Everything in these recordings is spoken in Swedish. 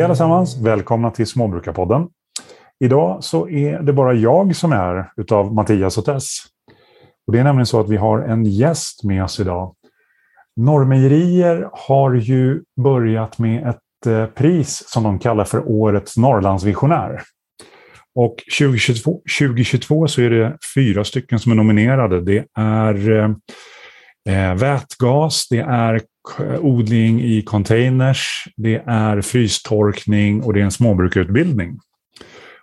Hej allesammans! Välkomna till Småbrukarpodden. Idag så är det bara jag som är här utav Mattias och Tess. Och det är nämligen så att vi har en gäst med oss idag. Norrmejerier har ju börjat med ett eh, pris som de kallar för Årets Norrlandsvisionär. Och 2022, 2022 så är det fyra stycken som är nominerade. Det är eh, eh vätgas, det är odling i containers, det är frystorkning och det är en småbrukarutbildning.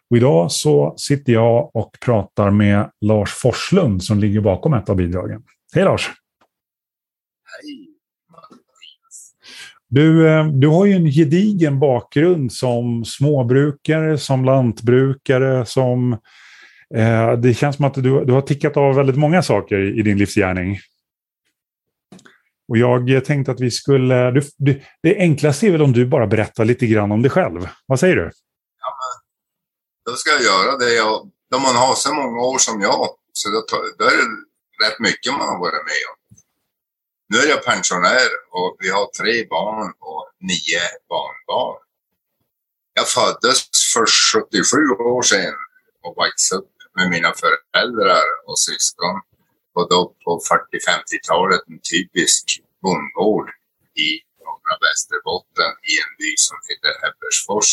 Och idag så sitter jag och pratar med Lars Forslund som ligger bakom ett av bidragen. Hej Lars! Hej Du, eh, du har ju en gedigen bakgrund som småbrukare, som lantbrukare, som... Eh, det känns som att du, du har tickat av väldigt många saker i din livsgärning. Och jag tänkte att vi skulle... Du, du, det enklaste är väl om du bara berättar lite grann om dig själv. Vad säger du? Ja, men, då ska jag göra det. Jag, då man har så många år som jag, så då, då är det rätt mycket man har varit med om. Nu är jag pensionär och vi har tre barn och nio barnbarn. Jag föddes för 77 år sedan och växte upp med mina föräldrar och syskon och då på 40-50-talet en typisk bondgård i norra Västerbotten i en by som heter Ebbersfors.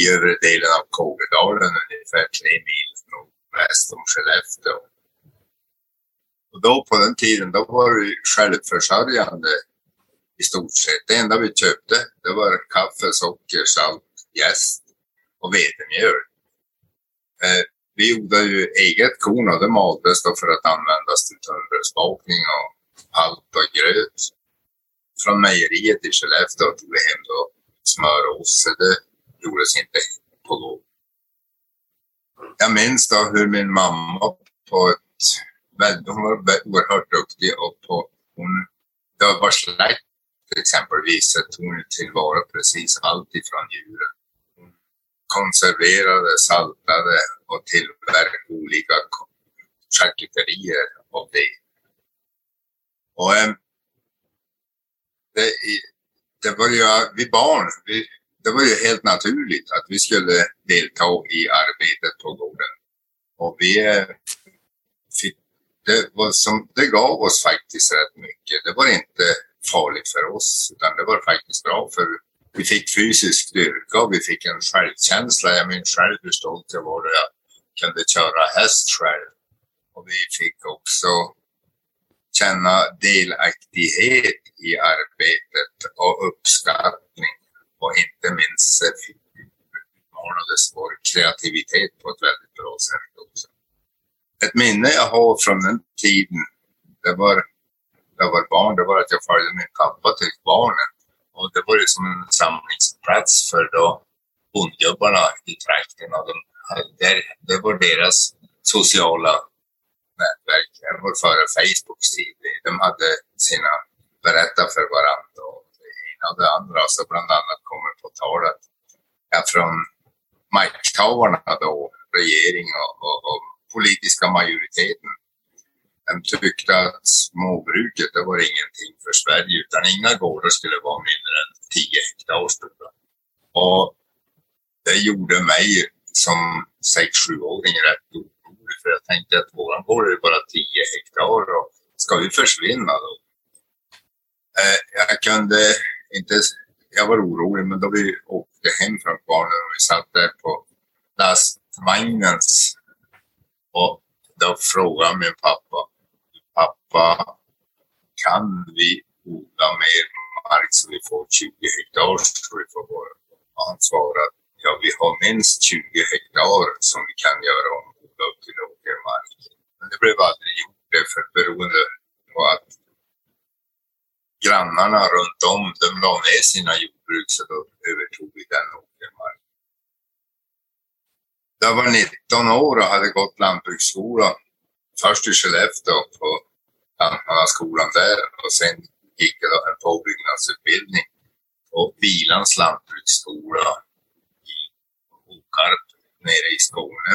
i övre delen av Kågedalen ungefär tre mil nordväst om Skellefteå. Och då på den tiden då var vi självförsörjande i stort sett. Det enda vi köpte det var kaffe, socker, salt, jäst och vetemjöl. Eh, vi odlade ju eget korn och det maldes då för att användas till tunnbrödsbakning och palt och gröt. Från mejeriet i Skellefteå tog vi hem då smör och ost. Det gjordes inte på då. Jag minns då hur min mamma på ett väldigt, hon var oerhört duktig och på, hon, det var släkt Till exempelvis så tog hon tillvara precis allt ifrån djuren Hon konserverade, saltade och tillverka olika charkuterier av det. Och äm, det, det var ju, vi barn, vi, det var ju helt naturligt att vi skulle delta i arbetet på gården. Och vi eh, fick, det, var som, det gav oss faktiskt rätt mycket. Det var inte farligt för oss, utan det var faktiskt bra för vi fick fysisk styrka och vi fick en självkänsla. Jag minns själv hur stolt jag var att kunde köra häst själv. Och vi fick också känna delaktighet i arbetet och uppskattning. Och inte minst eh, utmanades vår kreativitet på ett väldigt bra sätt också. Ett minne jag har från den tiden, det var, jag var barn, det var att jag följde min pappa till barnen och det var ju som en samlingsplats för då bondgubbarna i trakten. Och de, där, det var deras sociala nätverk. Det var före Facebooks tid. De hade sina berätta för varandra och det ena och det andra. Så bland annat kommer på tal att ja, från makthavarna då, regering och, och, och politiska majoriteten de tyckte att småbruket det var ingenting för Sverige utan inga gårdar skulle vara mindre än 10 hektar stora. Och det gjorde mig som 6-7-åring rätt orolig för jag tänkte att våran gård är bara 10 hektar och ska vi försvinna då? Eh, jag kunde inte, jag var orolig men då vi åkte hem från barnen och vi satt där på lastvagnens och då frågade min pappa pappa, kan vi odla mer mark så vi får 20 hektar så vi får vara? Och han svarade, vi har minst 20 hektar som vi kan göra om upp till åkermark. Men det blev aldrig gjort det för beroende på att grannarna runt om, de la ner sina jordbruk så då övertog vi den åkermarken. Jag var 19 år och hade gått lantbruksskola. Först i Skellefteå på Lantmannaskolan där och sen gick jag en påbyggnadsutbildning på Vilans lantbruksskola Skarp nere i Skåne.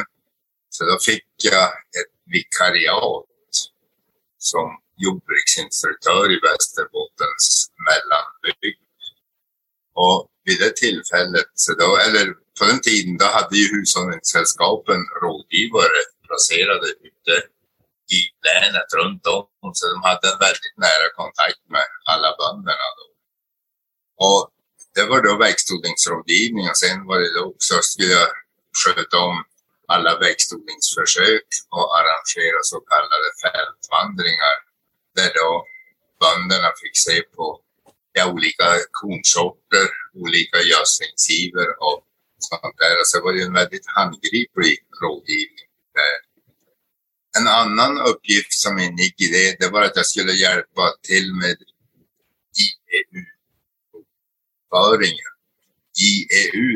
Så då fick jag ett vikariat som jordbruksinstruktör i Västerbottens mellanbygd. Och vid det tillfället, så då, eller på den tiden, då hade ju hushållningssällskapen rådgivare placerade ute i länet runt om. Så de hade en väldigt nära kontakt med alla bönderna. Då. Och det var då växtodlingsrådgivning och sen var det då också, skulle jag sköta om alla växtodlingsförsök och arrangera så kallade fältvandringar där då bönderna fick se på ja, olika kornsorter, olika gödslingsgivor och sånt där. Så så var det en väldigt handgriplig rådgivning. Där. En annan uppgift som ingick i det, det var att jag skulle hjälpa till med IEU-föringen.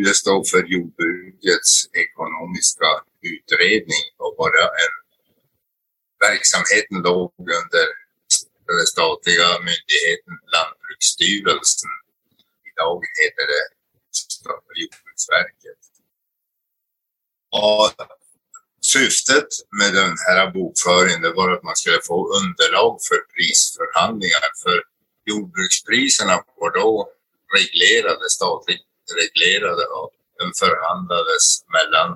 Det står för jordbrukets ekonomiska utredning och bara en verksamheten låg under den statliga myndigheten Lantbruksstyrelsen. Idag heter det Jordbruksverket. Och syftet med den här bokföringen det var att man skulle få underlag för prisförhandlingar. För jordbrukspriserna var då reglerade, statligt reglerade och förhandlades mellan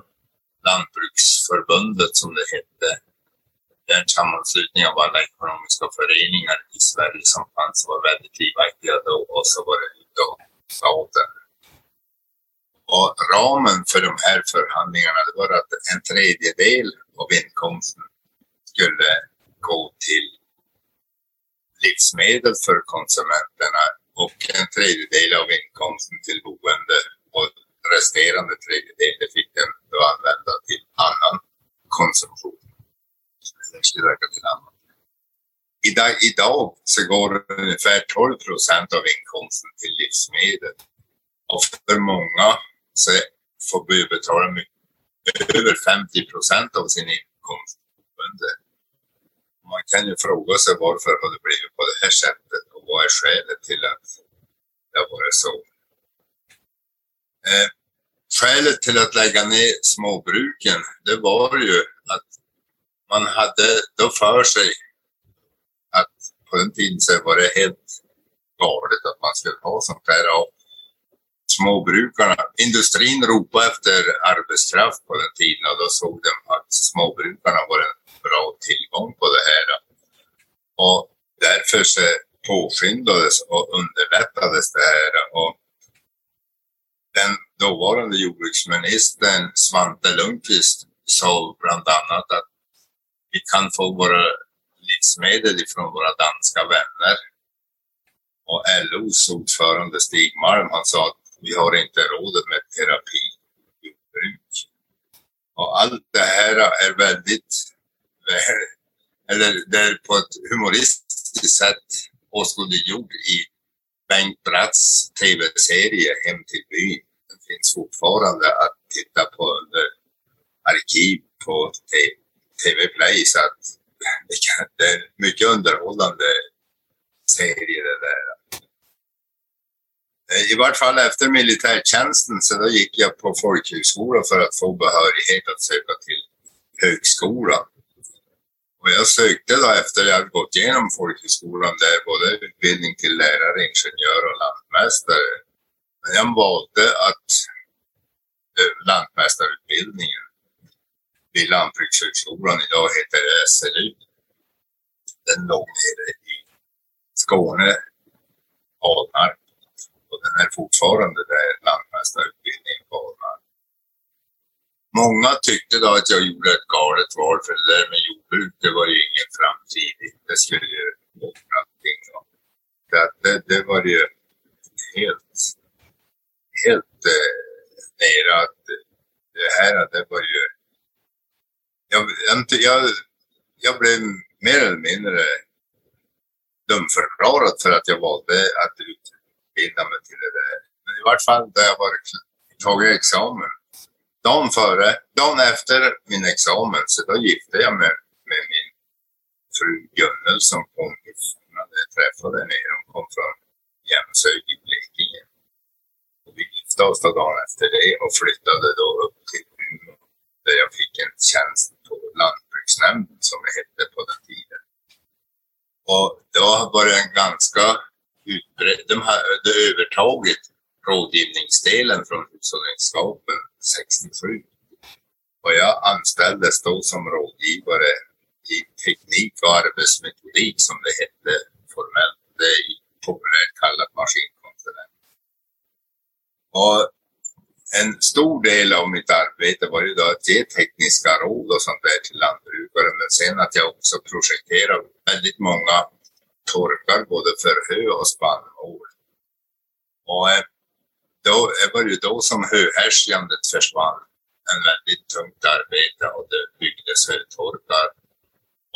Lantbruksförbundet som det hette. Det är en sammanslutning av alla ekonomiska föreningar i Sverige som fanns var väldigt livaktiga då och så var det då staten. Och ramen för de här förhandlingarna det var att en tredjedel av inkomsten skulle gå till livsmedel för konsumenterna och en tredjedel av inkomsten till boende och resterande tredjedel fick den då använda till annan konsumtion. Till annan. Idag, idag så går ungefär 12 procent av inkomsten till livsmedel. Och för många så får vi betala över 50 procent av sin inkomst under. Man kan ju fråga sig varför har det blivit på det här sättet och vad är skälet till att det har varit så. Eh, skälet till att lägga ner småbruken, det var ju att man hade då för sig att på den tiden så var det helt galet att man skulle ha sånt här. Och småbrukarna, industrin ropade efter arbetskraft på den tiden och då såg de att småbrukarna var en bra tillgång på det här. Och därför så påskyndades och underlättades det här. Och den dåvarande jordbruksministern Svante Lundqvist sa bland annat att vi kan få våra livsmedel ifrån våra danska vänner. Och LOs ordförande Stig Malm, han sa att vi har inte råd med terapijordbruk. Och allt det här är väldigt, väl, eller det är på ett humoristiskt sätt åskådliggjord i Bengt Bratts tv-serie Hem till byn. Den finns fortfarande att titta på under arkiv på TV Play så att det är en mycket underhållande serie det där. Eh, I vart fall efter militärtjänsten så då gick jag på folkhögskola för att få behörighet att söka till högskolan. Och jag sökte då efter jag hade gått igenom folkhögskolan där både utbildning till lärare, ingenjör och lantmästare. Men jag valde att eh, lantmästarutbildningen vid Lantbrukshögskolan, idag heter det SLU. Den låg nere i Skåne, Alnarp Och den är fortfarande där lantmästarutbildningen på Alnarp. Många tyckte då att jag gjorde ett galet val för det där med jordbruk, det var ju ingen framtid. Det skulle ju bort allting. Det, det, det var ju helt, helt eh, nere att det här, det var ju... Jag, jag, jag blev mer eller mindre dumförklarad för att jag valde att utbilda mig till det där. Men i vart fall, då jag var tagit examen dagen före, dagen efter min examen, så då gifte jag mig med min fru Gunnel som kom ifrån, hade träffat henne. Hon kom från Jämshög i Blekinge. Och vi gifte oss då dagen efter det och flyttade då upp till Umeå där jag fick en tjänst på Lantbruksnämnden som det hette på den tiden. Och då var det en ganska utbredd, de hade övertagit rådgivningsdelen från hushållningsskapen 67. Och jag anställdes då som rådgivare i teknik och arbetsmetodik som det hette formellt. Det är populärt kallat maskinkonsulent. Och en stor del av mitt arbete var ju då att ge tekniska råd och sånt där till lantbrukare. Men sen att jag också projekterade väldigt många torkar både för hö och spannmål. Och eh, då det var det ju då som höhärskandet försvann. En väldigt tungt arbete och det byggdes hötorkar.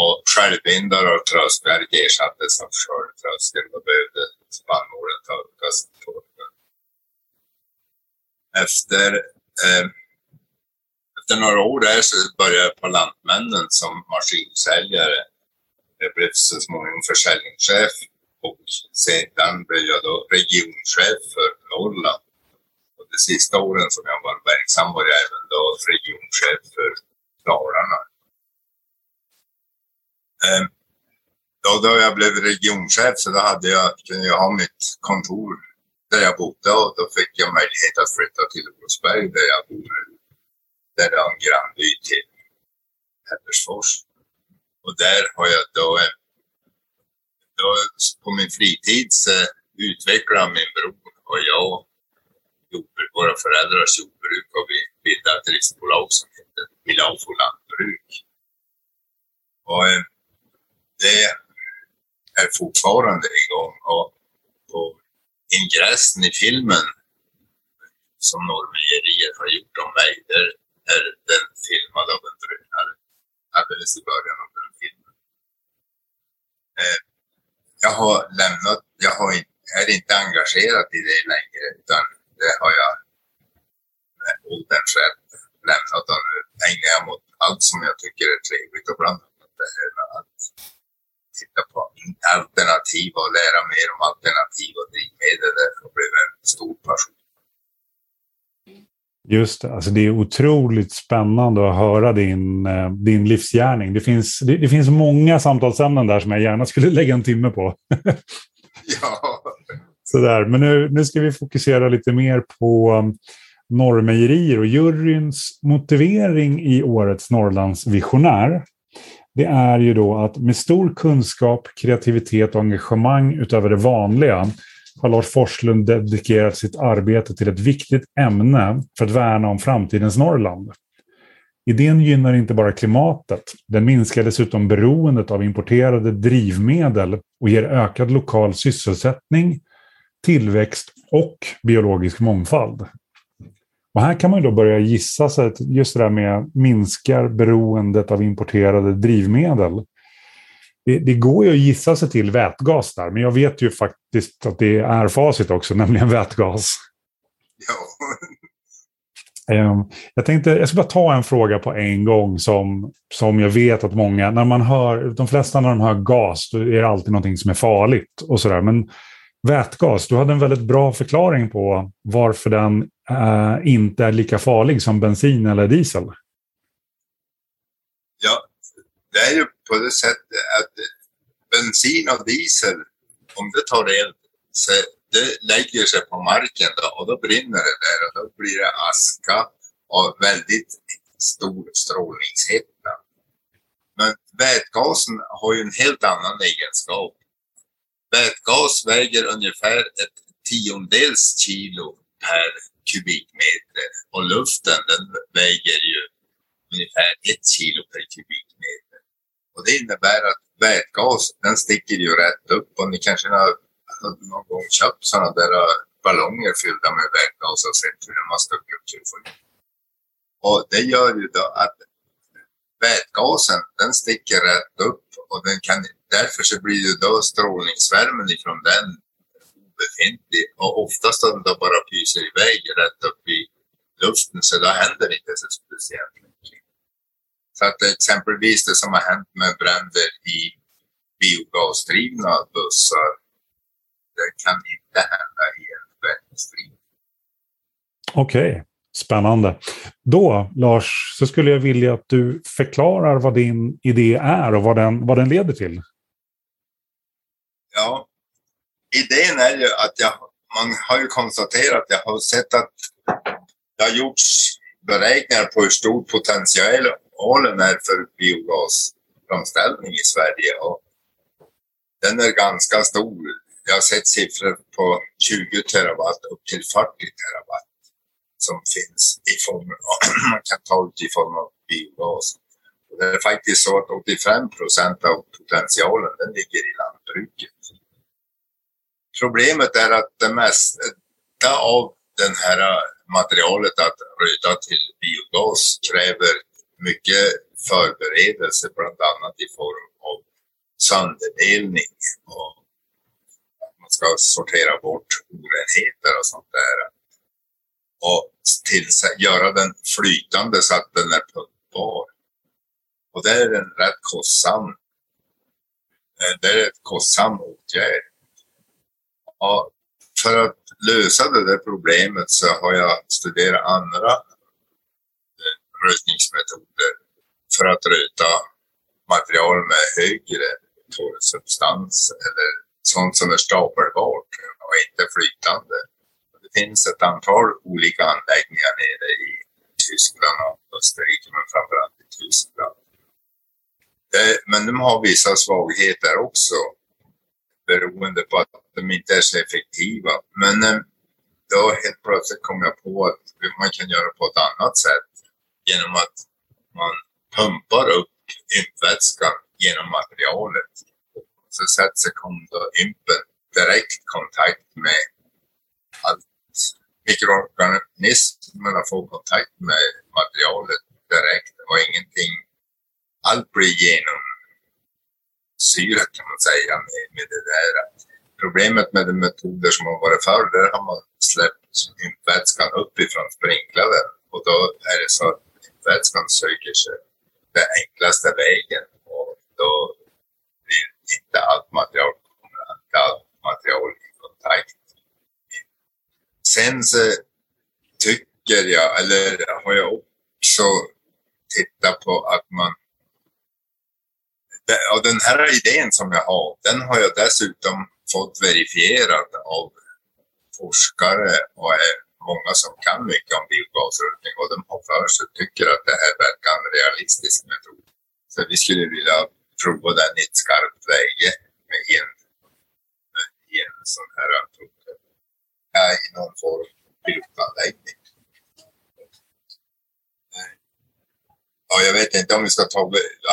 Och självbindare och tröskverk ersattes av skördtröskel. Då behövde spannmålen torkas. torkas efter, eh, efter några år där så började jag på Lantmännen som maskinsäljare. Jag blev så småningom försäljningschef och sedan blev jag då regionchef för Norrland. De sista åren som jag var verksam var jag även då regionchef för Dalarna. Eh, då, då jag blev regionchef så då hade jag, kunde jag ha mitt kontor där jag bodde och då fick jag möjlighet att flytta till Olofsberg där jag bor nu. Där jag har en grannby till Häversfors. Och där har jag då, då på min fritid så utvecklade min bror och jag jordbruk, våra föräldrars jordbruk och vi bildade ett riksbolag som hette Milafo Lantbruk. Och eh, det är fortfarande igång. Och på ingressen i filmen som Norrmejerier har gjort om mig, där är den filmad av en drönare alldeles i början av den filmen. Eh, jag har lämnat, jag har inte, är inte engagerad i det längre utan det har jag med ålderns rätt lämnat och nu ägnar jag mot allt som jag tycker är trevligt och bland annat det här med att titta på alternativ och lära mer om alternativa drivmedel. Det har blivit en stor passion. Just det, alltså det är otroligt spännande att höra din, eh, din livsgärning. Det finns, det, det finns många samtalsämnen där som jag gärna skulle lägga en timme på. ja. Sådär. Men nu, nu ska vi fokusera lite mer på um, Norrmejerier och juryns motivering i årets Norrlands visionär det är ju då att med stor kunskap, kreativitet och engagemang utöver det vanliga har Lars Forslund dedikerat sitt arbete till ett viktigt ämne för att värna om framtidens Norrland. Idén gynnar inte bara klimatet, den minskar dessutom beroendet av importerade drivmedel och ger ökad lokal sysselsättning, tillväxt och biologisk mångfald. Och här kan man då börja gissa sig att just det där med minskar beroendet av importerade drivmedel. Det, det, går ju att gissa sig till vätgas där, men jag vet ju faktiskt att det är facit också, nämligen vätgas. Ja. Ehm, jag tänkte, jag ska bara ta en fråga på en gång som, som jag vet att många, när man hör, de flesta när de hör gas, då är det alltid någonting som är farligt och sådär. Men vätgas, du hade en väldigt bra förklaring på varför den eh, inte är lika farlig som bensin eller diesel. Ja, det är ju på det sättet att bensin och diesel, om det tar eld, så det lägger sig på marken då, och då brinner det där och då blir det aska och väldigt stor strålningshetta. Men vätgasen har ju en helt annan egenskap. Vätgas väger ungefär ett tiondels kilo per kubikmeter och luften den väger ju ungefär ett kilo per kubikmeter. Och det innebär att vätgas den sticker ju rätt upp och ni kanske har någon gång köpt sådana där äh, ballonger fyllda med vätgas och sett hur de har stuckit upp sig. Och det gör ju då att vätgasen den sticker rätt upp och den kan, därför så blir ju då strålningsvärmen ifrån den obefintlig och oftast om den bara pyser iväg rätt upp i luften så då händer det inte så speciellt mycket. Så att exempelvis det som har hänt med bränder i biogasdrivna bussar, det kan inte hända i en vätgasdriven. Okej. Okay. Spännande. Då, Lars, så skulle jag vilja att du förklarar vad din idé är och vad den, vad den leder till. Ja, idén är ju att jag man har ju konstaterat, jag har sett att det har gjorts beräkningar på hur stor potentialen är för biogasframställning i Sverige. Och den är ganska stor. Jag har sett siffror på 20 terawatt upp till 40 terawatt som finns i form av, man kan ta ut i form av biogas. Och det är faktiskt så att 85 procent av potentialen den ligger i lantbruket. Problemet är att det mesta av det här materialet att röda till biogas kräver mycket förberedelse, bland annat i form av sönderdelning och att man ska sortera bort orenheter och sånt där. Och till, göra den flytande så att den är pumpbar. Och det är en rätt kostsam, eh, det är ett kostsam åtgärd. Ja, för att lösa det där problemet så har jag studerat andra eh, rötningsmetoder för att röta material med högre torrsubstans eller sånt som är stapelbart och inte flytande. Det finns ett antal olika anläggningar nere i Tyskland och Österrike, men framförallt i Tyskland. Eh, men de har vissa svagheter också beroende på att de inte är så effektiva. Men eh, då helt plötsligt kom jag på att man kan göra på ett annat sätt genom att man pumpar upp ympvätskan genom materialet. Så sätter sig ympen direkt kontakt med allt. Mikroorganismerna får kontakt med materialet direkt och ingenting. Allt blir genom syre kan man säga med, med det där. Problemet med de metoder som har varit förr, där har man släppt vätskan uppifrån sprinklade och då är det så att vätskan söker sig den enklaste vägen och då blir inte allt material, inte allt material i kontakt. Sen så tycker jag, eller har jag också tittat på att man och den här idén som jag har, den har jag dessutom fått verifierad av forskare och är många som kan mycket om biogasrötning och de har för sig tycker att det här verkar en realistisk metod. Så vi skulle vilja prova den i ett skarpt läge med en, med en sån här ja, i någon form pilotanläggning. Ja, jag vet inte om vi ska ta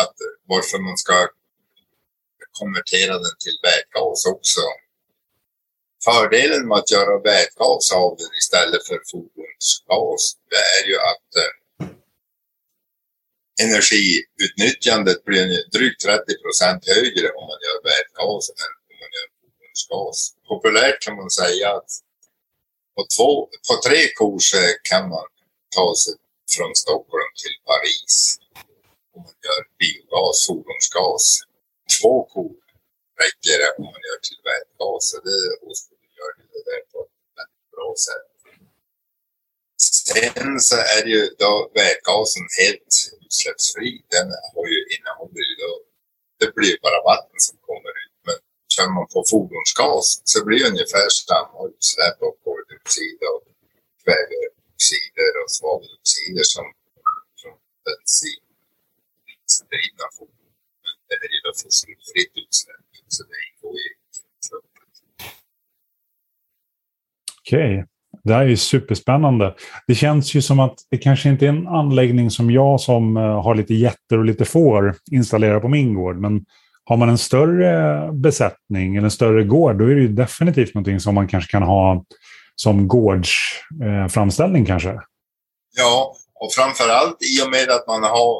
att varför man ska konvertera den till vätgas också. Fördelen med att göra vätgas av den istället för fordonsgas, det är ju att eh, energiutnyttjandet blir drygt 30 procent högre om man gör vätgas än om man gör fordonsgas. Populärt kan man säga att på, två, på tre kurser kan man ta sig från Stockholm till Paris om man gör biogas, fordonsgas. Två kor räcker det om man gör till vätgas. Det, gör det där på ett bra sätt. Sen så är ju då vätgasen helt utsläppsfri. Den har ju innehåller ju då, det blir bara vatten som kommer ut. Men kör man på fordonsgas så blir det ungefär samma utsläpp av koldioxid och oxider och svaveloxider som från bensin drivna fordon. Men det är ju fossilfritt utsläpp, så det ingår i. Okej. Okay. Det här är ju superspännande. Det känns ju som att det kanske inte är en anläggning som jag som eh, har lite getter och lite får installerar på min gård. Men har man en större besättning eller en större gård, då är det ju definitivt någonting som man kanske kan ha som gårdsframställning eh, kanske. Ja, och framförallt i och med att man har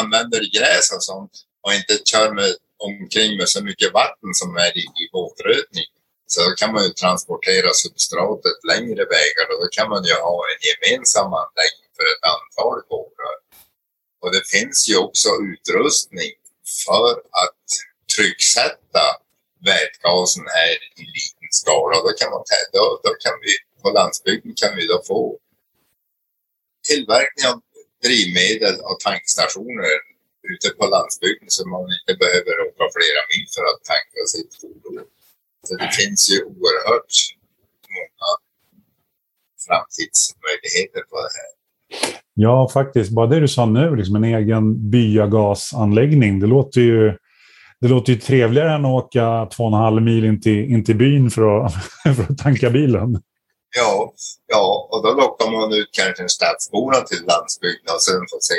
använder gräs och sånt och inte kör med, omkring med så mycket vatten som är i, i våtrötning. så då kan man ju transportera substratet längre vägar och då kan man ju ha en gemensam anläggning för ett antal gårdar. Och det finns ju också utrustning för att trycksätta vätgasen här i liten skala. Då kan, man, då, då kan vi på landsbygden kan vi då få tillverkning av drivmedel och tankstationer ute på landsbygden så man inte behöver åka flera mil för att tanka sitt fordon. Så det finns ju oerhört många framtidsmöjligheter på det här. Ja, faktiskt. Bara det du sa nu, liksom en egen byagasanläggning, det låter ju det låter ju trevligare än att åka två och en halv mil in till, in till byn för att, för att tanka bilen. Ja, ja, och då lockar man ut kanske en stadsborna till landsbygden och sen får se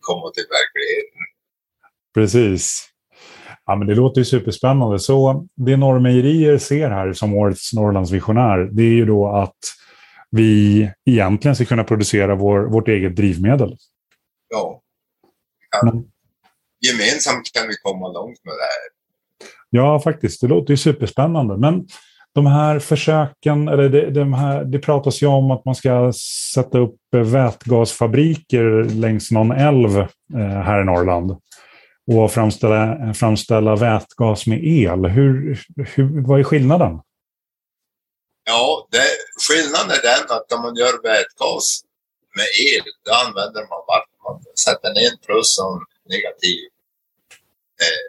komma till verkligheten. Precis. Ja, men det låter ju superspännande. Så det Norrmejerier ser här som årets Norrlandsvisionär, det är ju då att vi egentligen ska kunna producera vår, vårt eget drivmedel. Ja. Kan, gemensamt kan vi komma långt med det här. Ja, faktiskt. Det låter ju superspännande. Men de här försöken, eller det, de här, det pratas ju om att man ska sätta upp vätgasfabriker längs någon älv eh, här i Norrland och framställa, framställa vätgas med el. Hur, hur, vad är skillnaden? Ja, det, skillnaden är den att om man gör vätgas med el, då använder man vatten. Man sätter ner en plus och negativ eh,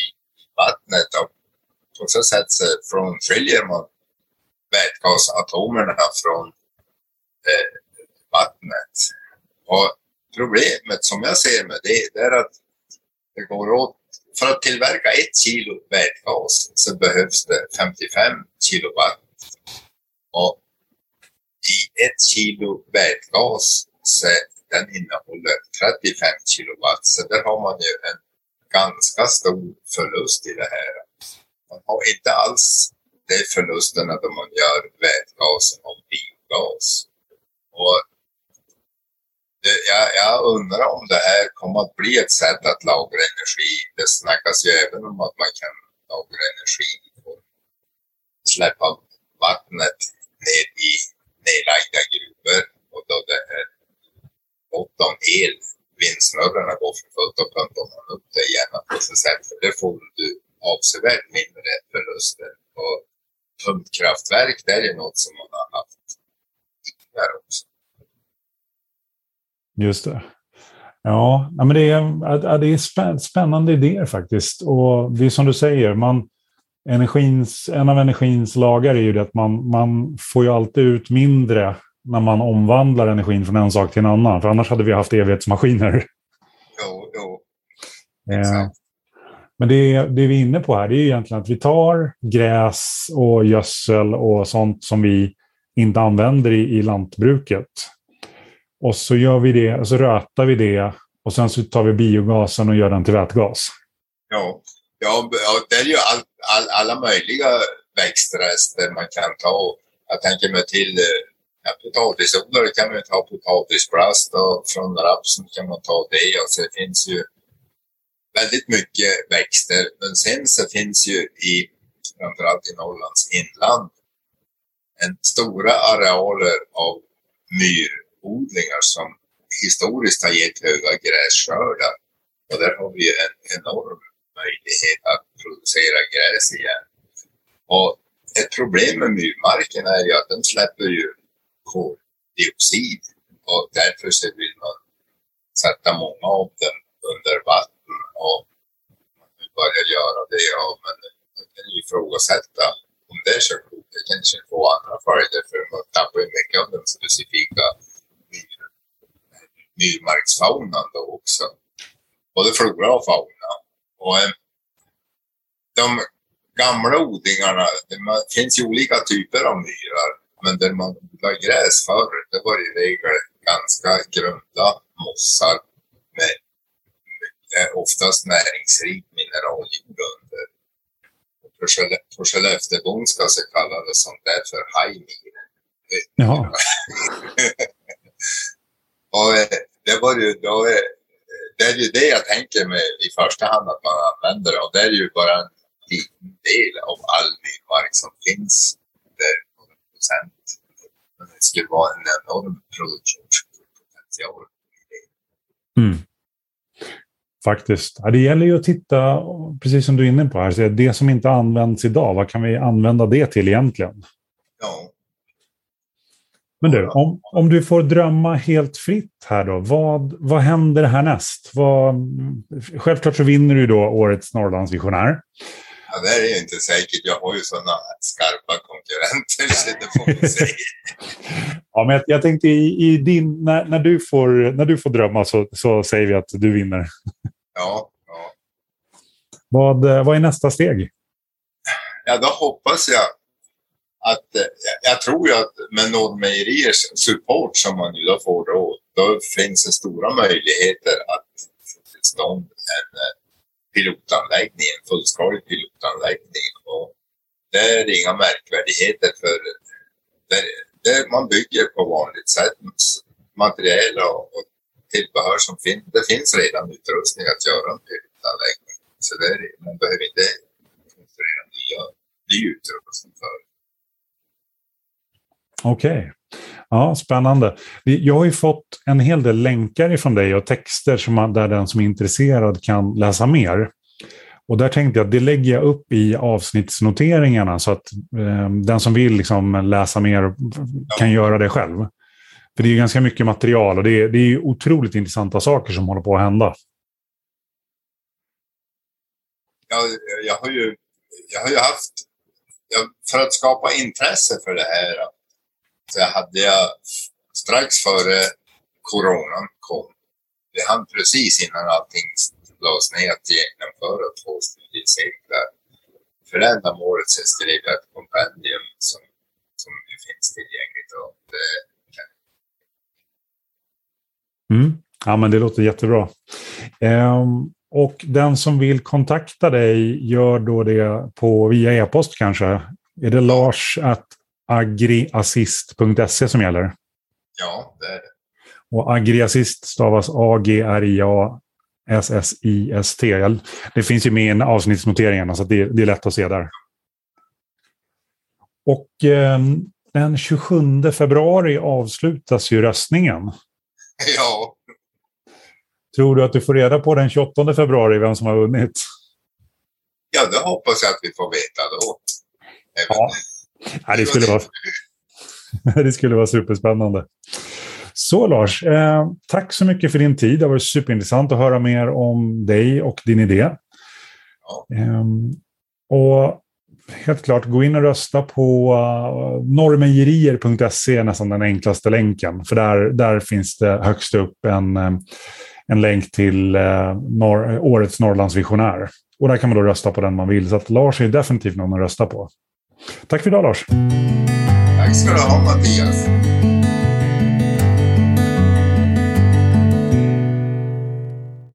i, vattnet och på så sätt så frånskiljer man vätgasatomerna från eh, vattnet. Och problemet som jag ser med det, det är att det går åt, för att tillverka ett kilo vätgas så behövs det 55 kilowatt. Och i ett kilo vätgas så den innehåller 35 kilowatt. Så där har man ju en ganska stor förlust i det här. Man har inte alls de förlusterna då man gör vätgas och biogas. Och det, jag, jag, undrar om det här kommer att bli ett sätt att lagra energi. Det snackas ju även om att man kan lagra energi och släppa vattnet ner i nedlagda gruvor och då det är gott om el, vindsnurrorna går för fullt och pumpar man upp det igen på sätt. För det får du avsevärt mindre förluster. Och pumpkraftverk, det är ju något som man har haft tidigare också. Just det. Ja, men det är, det är spännande idéer faktiskt. Och det är som du säger, man, energins, en av energins lagar är ju det att man, man får ju alltid ut mindre när man omvandlar energin från en sak till en annan. För annars hade vi haft evighetsmaskiner. Jo, jo. Eh, men det, det vi är inne på här det är egentligen att vi tar gräs och gödsel och sånt som vi inte använder i, i lantbruket. Och så gör vi det, så rötar vi det och sen så tar vi biogasen och gör den till vätgas. Ja, ja det är ju all, all, alla möjliga växtrester man kan ta. Jag tänker mig till ja, potatisodlare kan man ta potatisplast och från rapsen kan man ta det. Alltså det finns ju väldigt mycket växter. Men sen så finns ju i framförallt i Norrlands inland en stora arealer av myrodlingar som historiskt har gett höga grässkördar. Och där har vi en enorm möjlighet att producera gräs igen. Och ett problem med myrmarken är ju att den släpper ju koldioxid och därför så vill man sätta många av dem under vatten och börja göra det. Ja, men man kan ju ifrågasätta om det är så klokt. Det kanske får andra följder för man tappar ju mycket av den specifika myrmarksfaunan då också. Både flora och fauna. Och eh, de gamla odlingarna, det finns ju olika typer av myrar. Men där man odlade gräs förr, det var i regel ganska grunda mossar med oftast näringsrik mineraljord under. På Skellefteåbonska så kallades sånt där för hajmir. Jaha. och eh, det var ju då, eh, det är ju det jag tänker mig i första hand att man använder och det är ju bara en liten del av all myrmark som finns procent. Det skulle vara en enorm produktionspotential. Mm. Faktiskt. Ja, det gäller ju att titta, precis som du är inne på här, det som inte används idag, vad kan vi använda det till egentligen? Ja. Men du, om, om du får drömma helt fritt här då, vad, vad händer härnäst? Vad, självklart så vinner du då årets Norrlandsvisionär. Ja, det är ju inte säkert. Jag har ju sådana skarpa konkurrenter, så det får ja, men jag, jag tänkte i, i din, när, när, du får, när du får drömma så, så säger vi att du vinner. Ja, ja. Vad, vad är nästa steg? Ja, då hoppas jag att, eh, jag tror ju att med Nordmejeriers support som man nu då får då, då finns det stora möjligheter att få till stånd en eh, pilotanläggning, en fullskalig pilotanläggning. Och det är inga märkvärdigheter för det, det man bygger på vanligt sätt. Material och, och tillbehör som finns. Det finns redan utrustning att göra en pyrotanläggning. Så det är, man behöver inte konstruera nya, ny utrustning för Okej. Okay. Ja, spännande. Jag har ju fått en hel del länkar ifrån dig och texter som man, där den som är intresserad kan läsa mer. Och där tänkte jag att det lägger jag upp i avsnittsnoteringarna så att eh, den som vill liksom läsa mer kan göra det själv. För det är ganska mycket material och det är, det är otroligt intressanta saker som håller på att hända. Ja, jag har ju, jag har ju haft, jag, för att skapa intresse för det här så hade jag strax före coronan kom, det hann precis innan allting lades ner att genomföra två studiecirklar. För det ändamålet skrev jag ett kompendium som, som finns tillgängligt. Och det, mm. Ja, men det låter jättebra. Um, och den som vill kontakta dig gör då det på via e-post kanske? Är det lars att agriassist.se som gäller? Ja, det är det. Och agriassist stavas A-G-R-I-A-S-S-I-S-T. Det finns ju med i avsnittsnoteringarna så det, det, är lätt att se där. Och eh, den 27 februari avslutas ju röstningen. Ja. Tror du att du får reda på den 28 februari vem som har vunnit? Ja, det hoppas jag att vi får veta då. Även ja. Ja, det, skulle vara, det skulle vara superspännande. Så Lars, eh, tack så mycket för din tid. Det har varit superintressant att höra mer om dig och din idé. Eh, och helt klart, gå in och rösta på eh, uh, norrmejerier.se nästan den enklaste länken. För där, där finns det högst upp en, eh, en länk till eh, uh, norr, årets Norrlandsvisionär. Och där kan man då rösta på den man vill. Så att Lars är definitivt någon att rösta på. Tack för idag Lars. Tack ska du ha Mattias.